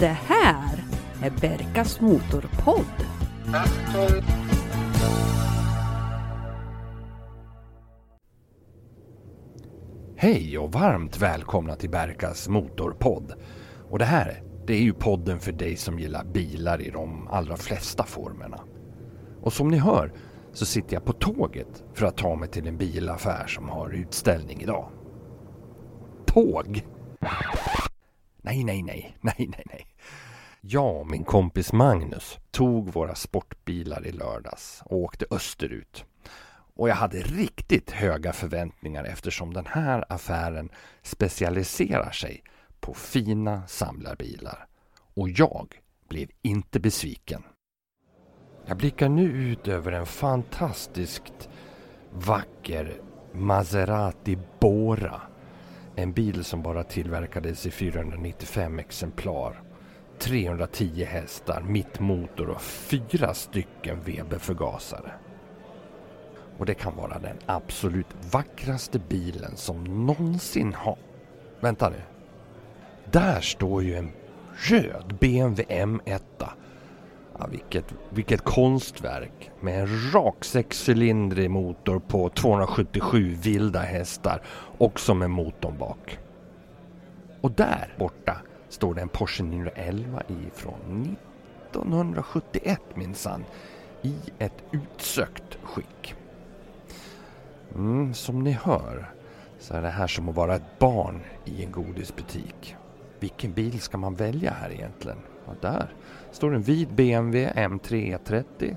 Det här är Berkas Motorpodd. Hej och varmt välkomna till Berkas Motorpodd. Och det här, det är ju podden för dig som gillar bilar i de allra flesta formerna. Och som ni hör så sitter jag på tåget för att ta mig till en bilaffär som har utställning idag. Tåg? Nej, nej, nej, nej, nej, nej. Jag och min kompis Magnus tog våra sportbilar i lördags och åkte österut. Och jag hade riktigt höga förväntningar eftersom den här affären specialiserar sig på fina samlarbilar. Och jag blev inte besviken. Jag blickar nu ut över en fantastiskt vacker Maserati Bora. En bil som bara tillverkades i 495 exemplar. 310 hästar, mittmotor och fyra stycken Weber-förgasare. Och det kan vara den absolut vackraste bilen som någonsin har... Vänta nu. Där står ju en röd BMW M1. Ja, vilket, vilket konstverk med en rak sexcylindrig motor på 277 vilda hästar också med motorn bak. Och där borta står det en Porsche 911 ifrån 1971 minsann i ett utsökt skick. Mm, som ni hör så är det här som att vara ett barn i en godisbutik. Vilken bil ska man välja här egentligen? Ja, där står en vit BMW M3 E30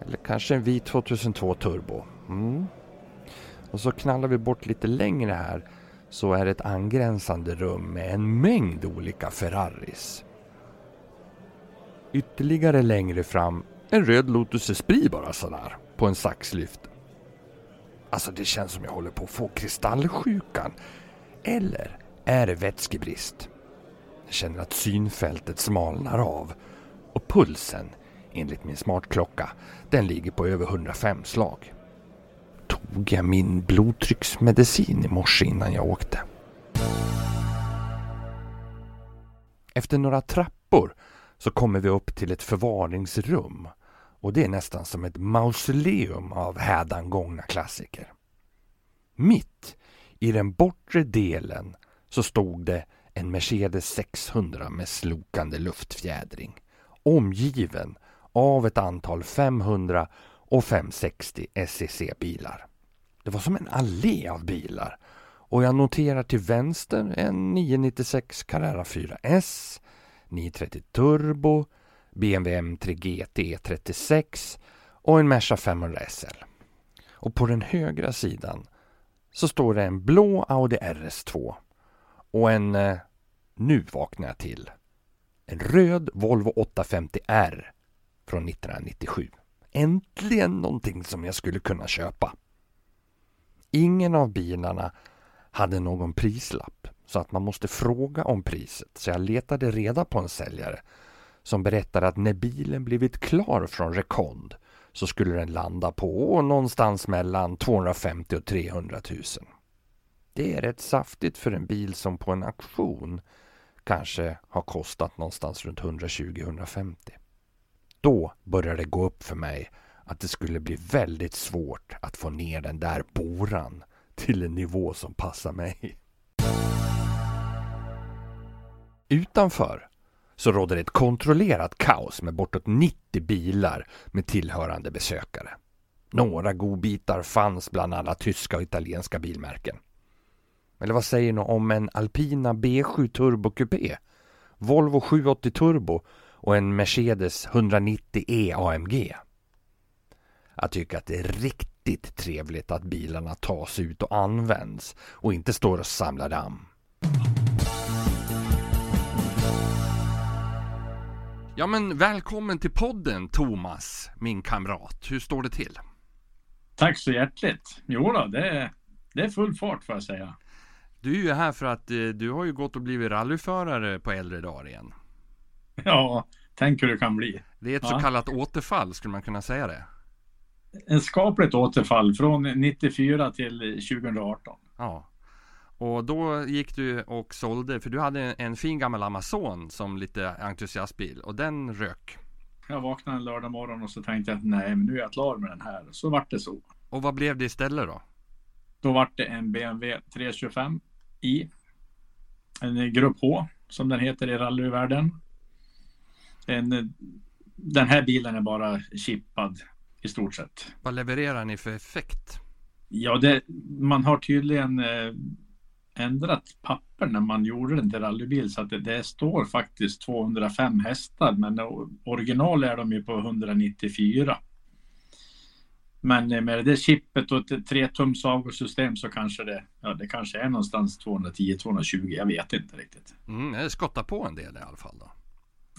eller kanske en vit 2002 Turbo. Mm. Och så knallar vi bort lite längre här så är det ett angränsande rum med en mängd olika Ferraris. Ytterligare längre fram en röd Lotus Esprit bara sådär på en saxlyft. Alltså det känns som jag håller på att få kristallsjukan. Eller är det vätskebrist? Jag känner att synfältet smalnar av och pulsen, enligt min smartklocka, den ligger på över 105 slag. Tog jag min blodtrycksmedicin i morse innan jag åkte? Efter några trappor så kommer vi upp till ett förvaringsrum och det är nästan som ett mausoleum av hädangångna klassiker. Mitt i den bortre delen så stod det en Mercedes 600 med slokande luftfjädring omgiven av ett antal 500 och 560 SEC-bilar. Det var som en allé av bilar och jag noterar till vänster en 996 Carrera 4S, 930 Turbo, BMW M3 GT 36 och en Merca 500 SL. Och på den högra sidan så står det en blå Audi RS2 och en, eh, nu vaknar jag till, en röd Volvo 850R från 1997. Äntligen någonting som jag skulle kunna köpa. Ingen av bilarna hade någon prislapp så att man måste fråga om priset så jag letade reda på en säljare som berättade att när bilen blivit klar från rekond så skulle den landa på någonstans mellan 250 och 300 000. Det är rätt saftigt för en bil som på en auktion kanske har kostat någonstans runt 120-150. Då började det gå upp för mig att det skulle bli väldigt svårt att få ner den där boran till en nivå som passar mig. Utanför så råder det ett kontrollerat kaos med bortåt 90 bilar med tillhörande besökare. Några godbitar fanns bland alla tyska och italienska bilmärken. Eller vad säger ni om en Alpina B7 Turbo Coupé, Volvo 780 Turbo och en Mercedes 190E AMG? Jag tycker att det är riktigt trevligt att bilarna tas ut och används och inte står och samlar damm. Ja men välkommen till podden Thomas, min kamrat. Hur står det till? Tack så hjärtligt. Jo då, det är, det är full fart får jag säga. Du är ju här för att eh, du har ju gått och blivit rallyförare på äldre dagar igen. Ja, tänk hur det kan bli. Det är ett Ja. så kallat återfall, skulle man kunna säga det? en skapligt återfall från 94 till 2018. Ja. Och då gick du och sålde, för du hade en fin gammal Amazon som lite entusiastbil och den rök. Jag vaknade en lördag morgon och så tänkte jag att nej, men nu är jag klar med den här. Så vart det så. Och vad blev det istället då? Då vart det en BMW 325 i. En Grupp H som den heter i rallyvärlden. En, den här bilen är bara chippad i stort sett. Vad levererar ni för effekt? Ja, det, man har tydligen eh, ändrat papper när man gjorde den till rallybil så att det, det, står faktiskt 205 hästar men original är de ju på 194. Men med det chippet och ett 3 tums avgassystem så kanske det, ja, det kanske är någonstans 210-220. Jag vet inte riktigt. Mm, det skottar på en del i alla fall då.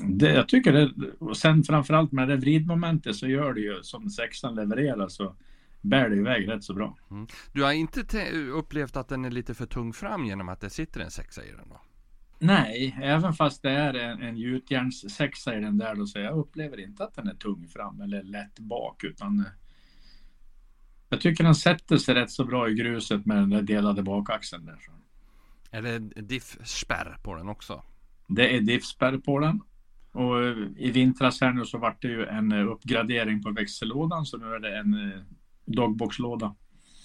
Det, jag tycker det, och sen framförallt med det vridmomentet så gör det ju som sexan levererar så bär det iväg rätt så bra. Mm. Du har inte upplevt att den är lite för tung fram genom att det sitter en sexa i den då? Nej, även fast det är en, en gjutjärnssexa i den där då så jag upplever inte att den är tung fram eller lätt bak utan eh, jag tycker den sätter sig rätt så bra i gruset med den där delade bakaxeln där. Är det diff-spärr på den också? Det är diff-spärr på den. Och eh, i vintras här nu så vart det ju en eh, uppgradering på växellådan så nu är det en dogboxlåda.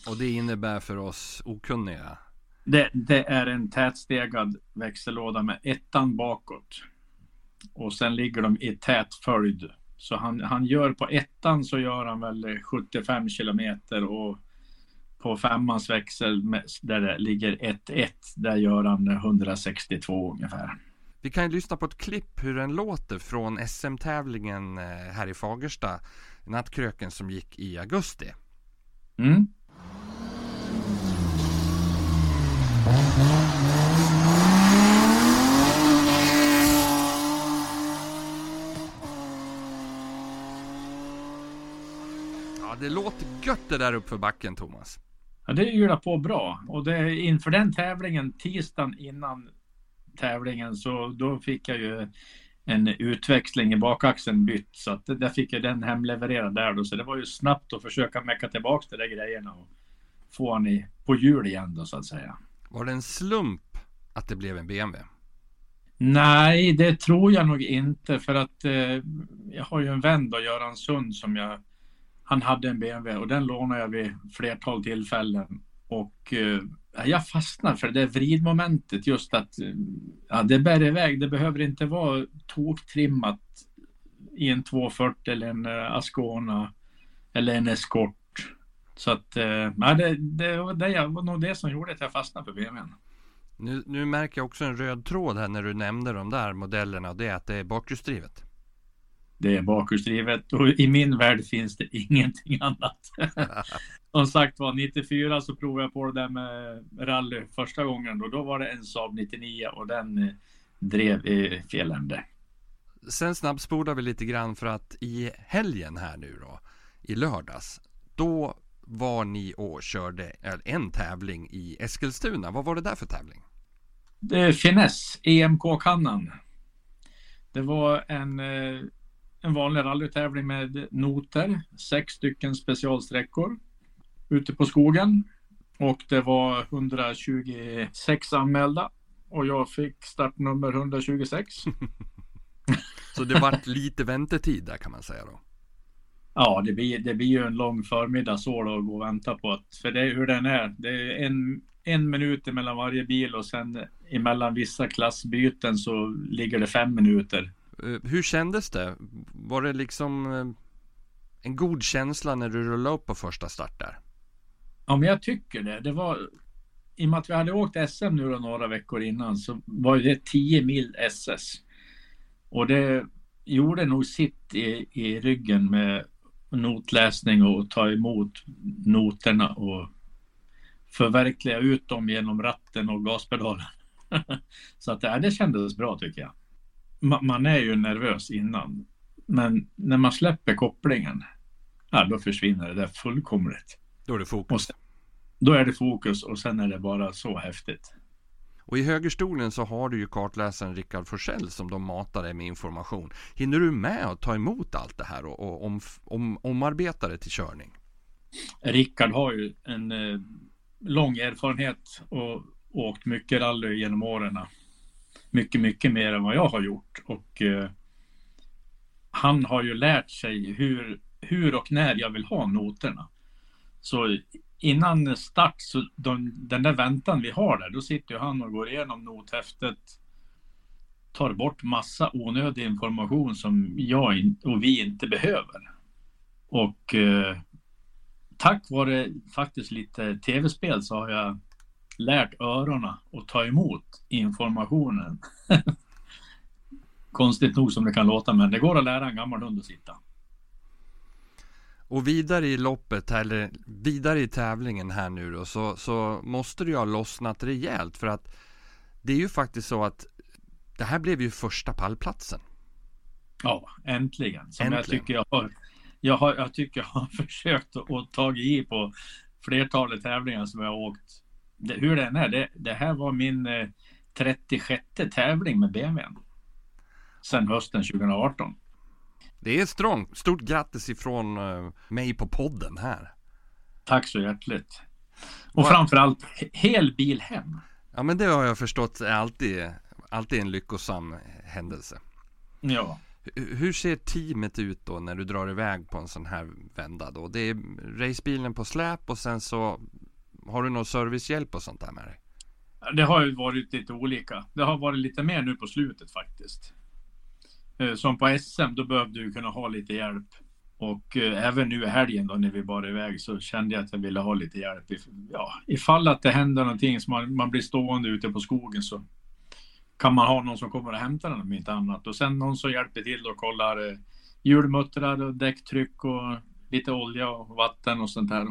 Och det innebär för oss okunniga? Det, det, är en tätstegad växellåda med ettan bakåt. Och sen ligger de i tät följd. Så han, han gör på ettan så gör han väl 75 kilometer och på femmans växel där det ligger 1-1 där gör han 162 ungefär. Vi kan ju lyssna på ett klipp hur den låter från SM-tävlingen eh, här i Fagersta. Nattkröken som gick i augusti. Mm. Ja, det låter gött det där uppför backen, Thomas. Ja, det ylar på bra. Och det, inför den tävlingen, tisdagen innan tävlingen, så då fick jag ju en utväxling i bakaxeln bytt. Så att där fick jag den hemlevererad där då. Så det var ju snabbt att försöka mecka tillbaka de där grejerna och få han i, på hjul igen då så att säga. Var det en slump att det blev en BMW? Nej, det tror jag nog inte för att eh, jag har ju en vän då, Göran Sund, som jag han hade en BMW och den lånade jag vid flertal tillfällen och eh, jag fastnar för det vridmomentet just att eh, ja, det bär iväg. Det behöver inte vara toktrimmat i en 240 eller en eh, Ascona eller en Escort. Så att uh, det, det, det, det var nog det som gjorde att jag fastnade för BMWn. Nu, nu märker jag också en röd tråd här när du nämnde de där modellerna. Det är att det är bakhjulsdrivet. Det är bakhjulsdrivet och i min värld finns det ingenting annat. Som sagt var, 94 så provade jag på det där med rally första gången och då var det en Saab 99 och den eh, drev i fel ände. Sen snabbspolar vi lite grann för att i helgen här nu då, i lördags, då var ni och körde en tävling i Eskilstuna. Vad var det där för tävling? Det är Finess, EMK-kannan. Det var en eh, en vanlig rallytävling med noter, sex stycken specialsträckor ute på skogen. Och det var 126 anmälda och jag fick startnummer 126. Så det vart lite väntetid där kan man säga då? Ja, det blir, det blir ju en lång förmiddag så då att gå och vänta på att, för det är hur den är. Det är en, en minut mellan varje bil och sen emellan vissa klassbyten så ligger det fem minuter. Eh, hur kändes det? Var det liksom eh, en god känsla när du rullade upp på första start där? Ja, men jag tycker det. Det var i och med att vi hade åkt SM nu då några veckor innan så var det 10 mil SS. Och det gjorde nog sitt i, i ryggen med notläsning och ta emot noterna och förverkliga ut dem genom ratten och gaspedalen. så att det, det kändes bra tycker jag man är ju nervös innan. Men när man släpper kopplingen, ja, då försvinner det där fullkomligt. Då är det fokus. Sen, då är det fokus och sen är det bara så häftigt. Och i högerstolen så har du ju kartläsaren Rickard Forsell som de matar dig med information. Hinner du med att ta emot allt det här och, och om, om, omarbeta det till körning? Rickard har ju en eh, lång erfarenhet och åkt mycket rally genom åren. Mycket, mycket mer än vad jag har gjort. Och eh, han har ju lärt sig hur, hur och när jag vill ha noterna. Så innan start, så de, den där väntan vi har där, då sitter ju han och går igenom nothäftet, tar bort massa onödig information som jag in, och vi inte behöver. Och eh, tack vare faktiskt lite tv-spel så har jag lärt öronen att ta emot informationen. Konstigt nog som det kan låta, men det går att lära en gammal hund att sitta. Och vidare i loppet, eller vidare i tävlingen här nu då, så, så måste det ju ha lossnat rejält för att det är ju faktiskt så att det här blev ju första pallplatsen. Ja, äntligen. Som äntligen. jag tycker jag har, jag har, jag tycker jag har försökt att ta i på flertalet tävlingar som jag har åkt. Det, hur det än är, det, det här var min eh, 36 tävling med BMWn. Sen hösten 2018. Det är strångt. Stort grattis ifrån uh, mig på podden här. Tack så hjärtligt. Och framförallt hel bil hem. Ja men det har jag förstått är alltid, alltid en lyckosam händelse. Ja. Hur ser teamet ut då när du drar iväg på en sån här vända då? Det är racebilen på släp och sen så har du någon servicehjälp och sånt där med dig? Det har ju varit lite olika. Det har varit lite mer nu på slutet faktiskt. Eh, som på SM, då behövde du kunna ha lite hjälp. Och eh, även nu i helgen då när vi bar iväg så kände jag att jag ville ha lite hjälp. Ja, ifall att det händer någonting så man, man blir stående ute på skogen så kan man ha någon som kommer och hämtar den om inte annat. Och sen någon som hjälper till och kollar eh, hjulmuttrar och däcktryck och lite olja och vatten och sånt där.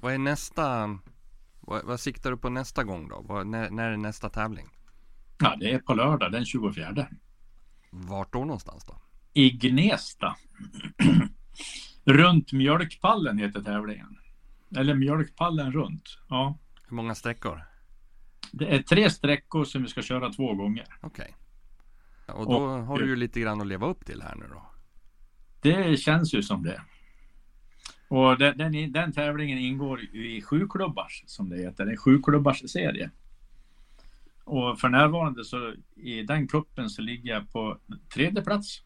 Vad är nästa? Vad, vad siktar du på nästa gång då? Vad, när, när är nästa tävling? Ja, det är på lördag den 24. Vart då någonstans då? I Gnesta. runt Mjölkpallen heter tävlingen. Eller Mjölkpallen runt. Ja. Hur många sträckor? Det är tre sträckor som vi ska köra två gånger. Okej. Okay. Och då och, har du ju lite grann att leva upp till här nu då. Det känns ju som det. Och den, den, den tävlingen ingår i sju klubbars som det heter. En sju klubbars serie. Och för närvarande så i den kuppen så ligger jag på tredje plats.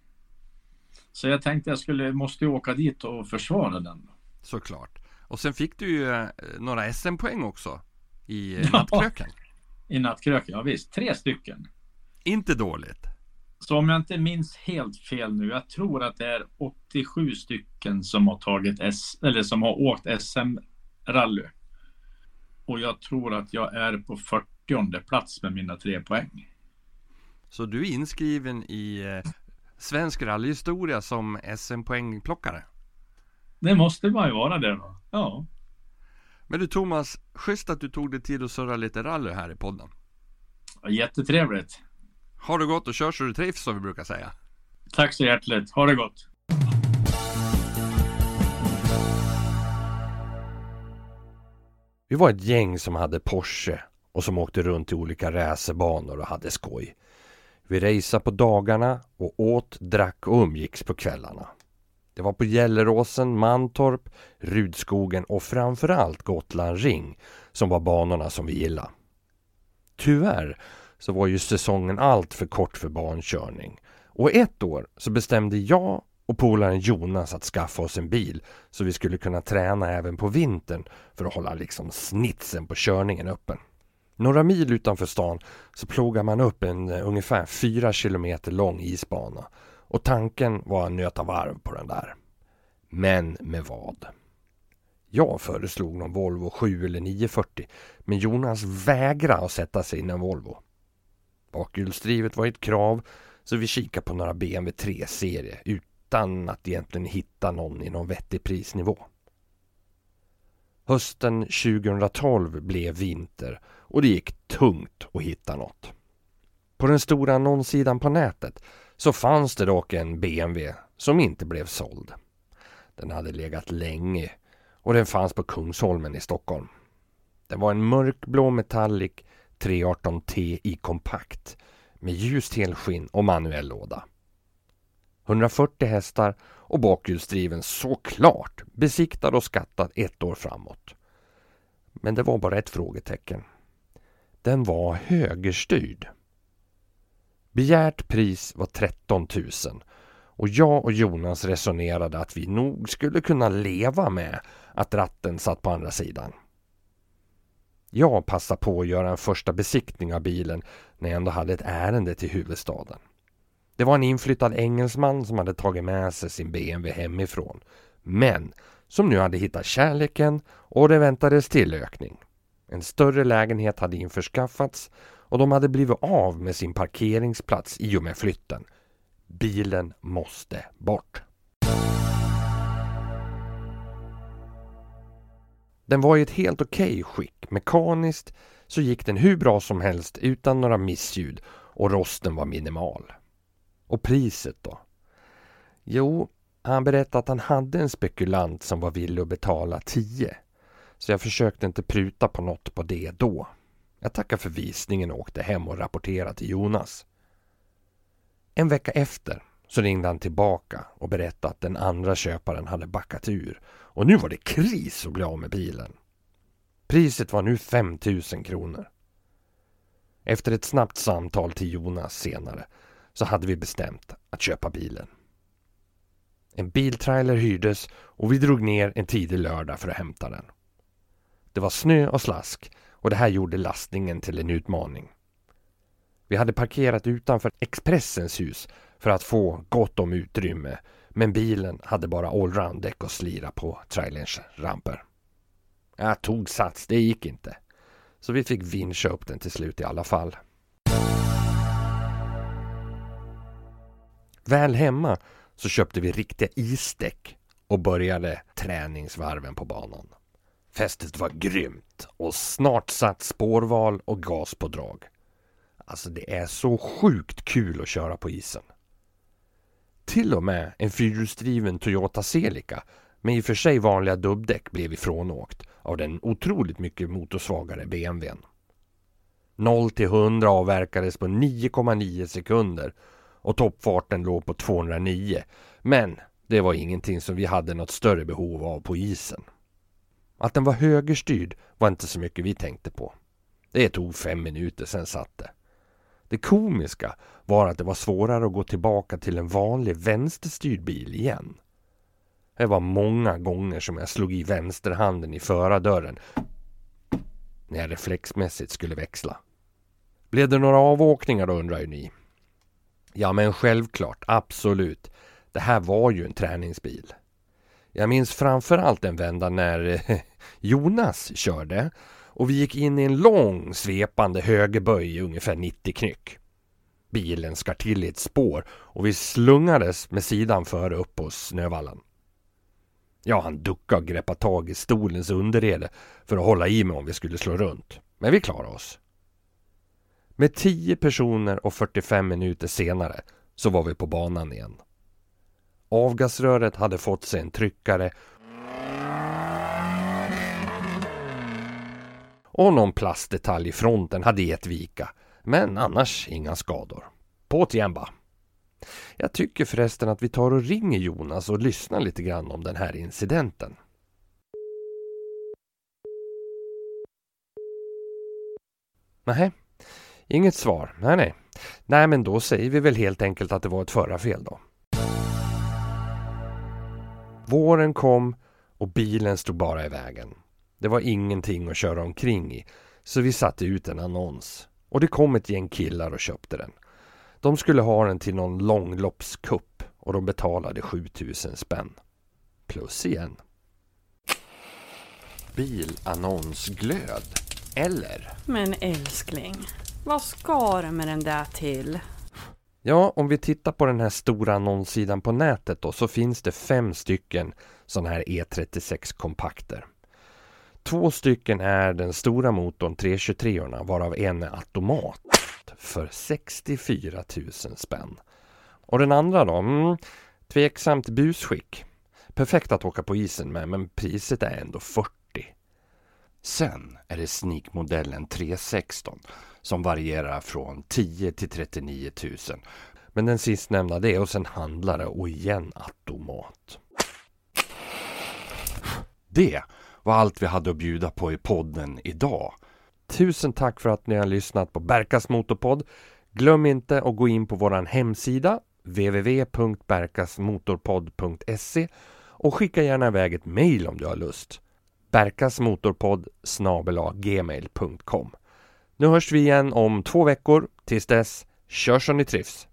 Så jag tänkte jag skulle, måste åka dit och försvara den. Såklart. Och sen fick du ju eh, några SM-poäng också i eh, nattkröken. I nattkröken, ja visst. Tre stycken. Inte dåligt. Så om jag inte minns helt fel nu, jag tror att det är 87 stycken som har tagit S, eller som har åkt SM-rally. Och jag tror att jag är på 40 40 plats med mina tre poäng. Så du är inskriven i eh, svensk rallyhistoria som SM-poängplockare? Det måste man ju vara det då. Ja. Men du Thomas, schysst att du tog dig tid att surra lite rally här i podden. Jättetrevligt. Ha det gott och kör så du trivs som vi brukar säga. Tack så hjärtligt. Ha det gott. Vi var ett gäng som hade Porsche och som åkte runt till olika racerbanor och hade skoj. Vi raceade på dagarna och åt, drack och umgicks på kvällarna. Det var på Gelleråsen, Mantorp, Rudskogen och framförallt Gotland Ring som var banorna som vi gillade. Tyvärr så var ju säsongen allt för kort för barnkörning och ett år så bestämde jag och polaren Jonas att skaffa oss en bil så vi skulle kunna träna även på vintern för att hålla liksom snitsen på körningen öppen. Några mil utanför stan så plogar man upp en eh, ungefär fyra kilometer lång isbana och tanken var att nöta varv på den där. Men med vad? Jag föreslog någon Volvo 7 eller 940 men Jonas vägrade att sätta sig i en Volvo. Bakhjulsdrivet var ett krav så vi kikade på några BMW 3-serie utan att egentligen hitta någon i någon vettig prisnivå. Hösten 2012 blev vinter och det gick tungt att hitta något. På den stora annonssidan på nätet så fanns det dock en BMW som inte blev såld. Den hade legat länge och den fanns på Kungsholmen i Stockholm. Den var en mörkblå metallic 318T i kompakt med ljust helskinn och manuell låda. 140 hästar och bakhjulsdriven såklart besiktad och skattad ett år framåt. Men det var bara ett frågetecken. Den var högerstyrd. Begärt pris var 13 000 och jag och Jonas resonerade att vi nog skulle kunna leva med att ratten satt på andra sidan. Jag passade på att göra en första besiktning av bilen när jag ändå hade ett ärende till huvudstaden. Det var en inflyttad engelsman som hade tagit med sig sin BMW hemifrån. Men som nu hade hittat kärleken och det väntades tillökning. En större lägenhet hade införskaffats och de hade blivit av med sin parkeringsplats i och med flytten. Bilen måste bort. Den var i ett helt okej okay skick. Mekaniskt så gick den hur bra som helst utan några missljud och rosten var minimal. Och priset då? Jo, han berättade att han hade en spekulant som var villig att betala 10. Så jag försökte inte pruta på något på det då. Jag tackade för visningen och åkte hem och rapporterade till Jonas. En vecka efter så ringde han tillbaka och berättade att den andra köparen hade backat ur och nu var det kris att bli av med bilen. Priset var nu 5000 kronor. Efter ett snabbt samtal till Jonas senare så hade vi bestämt att köpa bilen. En biltrailer hyrdes och vi drog ner en tidig lördag för att hämta den. Det var snö och slask och det här gjorde lastningen till en utmaning. Vi hade parkerat utanför Expressens hus för att få gott om utrymme men bilen hade bara allround-däck och slira på trailerns ramper. Jag tog sats, det gick inte. Så vi fick vincha upp den till slut i alla fall. Väl hemma så köpte vi riktiga isdäck och började träningsvarven på banan. Fästet var grymt och snart satt spårval och gas på drag. Alltså det är så sjukt kul att köra på isen. Till och med en fyrhjulsdriven Toyota Celica med i och för sig vanliga dubbdäck blev ifrånåkt av den otroligt mycket motorsvagare BMWn. 0 till 100 avverkades på 9,9 sekunder och toppfarten låg på 209. Men det var ingenting som vi hade något större behov av på isen. Att den var högerstyrd var inte så mycket vi tänkte på. Det tog fem minuter, sen satt det. Det komiska var att det var svårare att gå tillbaka till en vanlig vänsterstyrd bil igen. Det var många gånger som jag slog i vänsterhanden i förardörren när jag reflexmässigt skulle växla. Blev det några avåkningar då undrar ju ni? Ja men självklart, absolut. Det här var ju en träningsbil. Jag minns framförallt en vända när Jonas körde och vi gick in i en lång svepande högerböj i ungefär 90 knyck. Bilen skar till i ett spår och vi slungades med sidan före upp på snövallen. Ja, han duckade och greppade tag i stolens underrede för att hålla i mig om vi skulle slå runt. Men vi klarade oss. Med 10 personer och 45 minuter senare så var vi på banan igen. Avgasröret hade fått sig en tryckare och någon plastdetalj i fronten hade gett vika. Men annars inga skador. På igen. Jag tycker förresten att vi tar och ringer Jonas och lyssnar lite grann om den här incidenten. Nej, inget svar. Nej, nej. Nej, men då säger vi väl helt enkelt att det var ett förarfel då. Våren kom och bilen stod bara i vägen. Det var ingenting att köra omkring i, så vi satte ut en annons. Och det kom ett gäng killar och köpte den. De skulle ha den till någon långloppskupp och de betalade 7000 spänn. Plus igen. Bilannonsglöd. Eller? Men älskling, vad ska du med den där till? Ja, om vi tittar på den här stora annonssidan på nätet då så finns det fem stycken sådana här E36 kompakter. Två stycken är den stora motorn 323 orna varav en är automat för 64 000 spänn. Och den andra då? Mm, tveksamt busskick. Perfekt att åka på isen med men priset är ändå 40. Sen är det sneakmodellen 316 som varierar från 10 till 39 000. Men den sistnämnda det är hos en handlare och igen automat. Det var allt vi hade att bjuda på i podden idag. Tusen tack för att ni har lyssnat på Berkas Motorpodd. Glöm inte att gå in på vår hemsida www.berkasmotorpodd.se och skicka gärna iväg ett mail om du har lust. berkasmotorpodd gmail.com Nu hörs vi igen om två veckor. Tills dess, kör så ni trivs!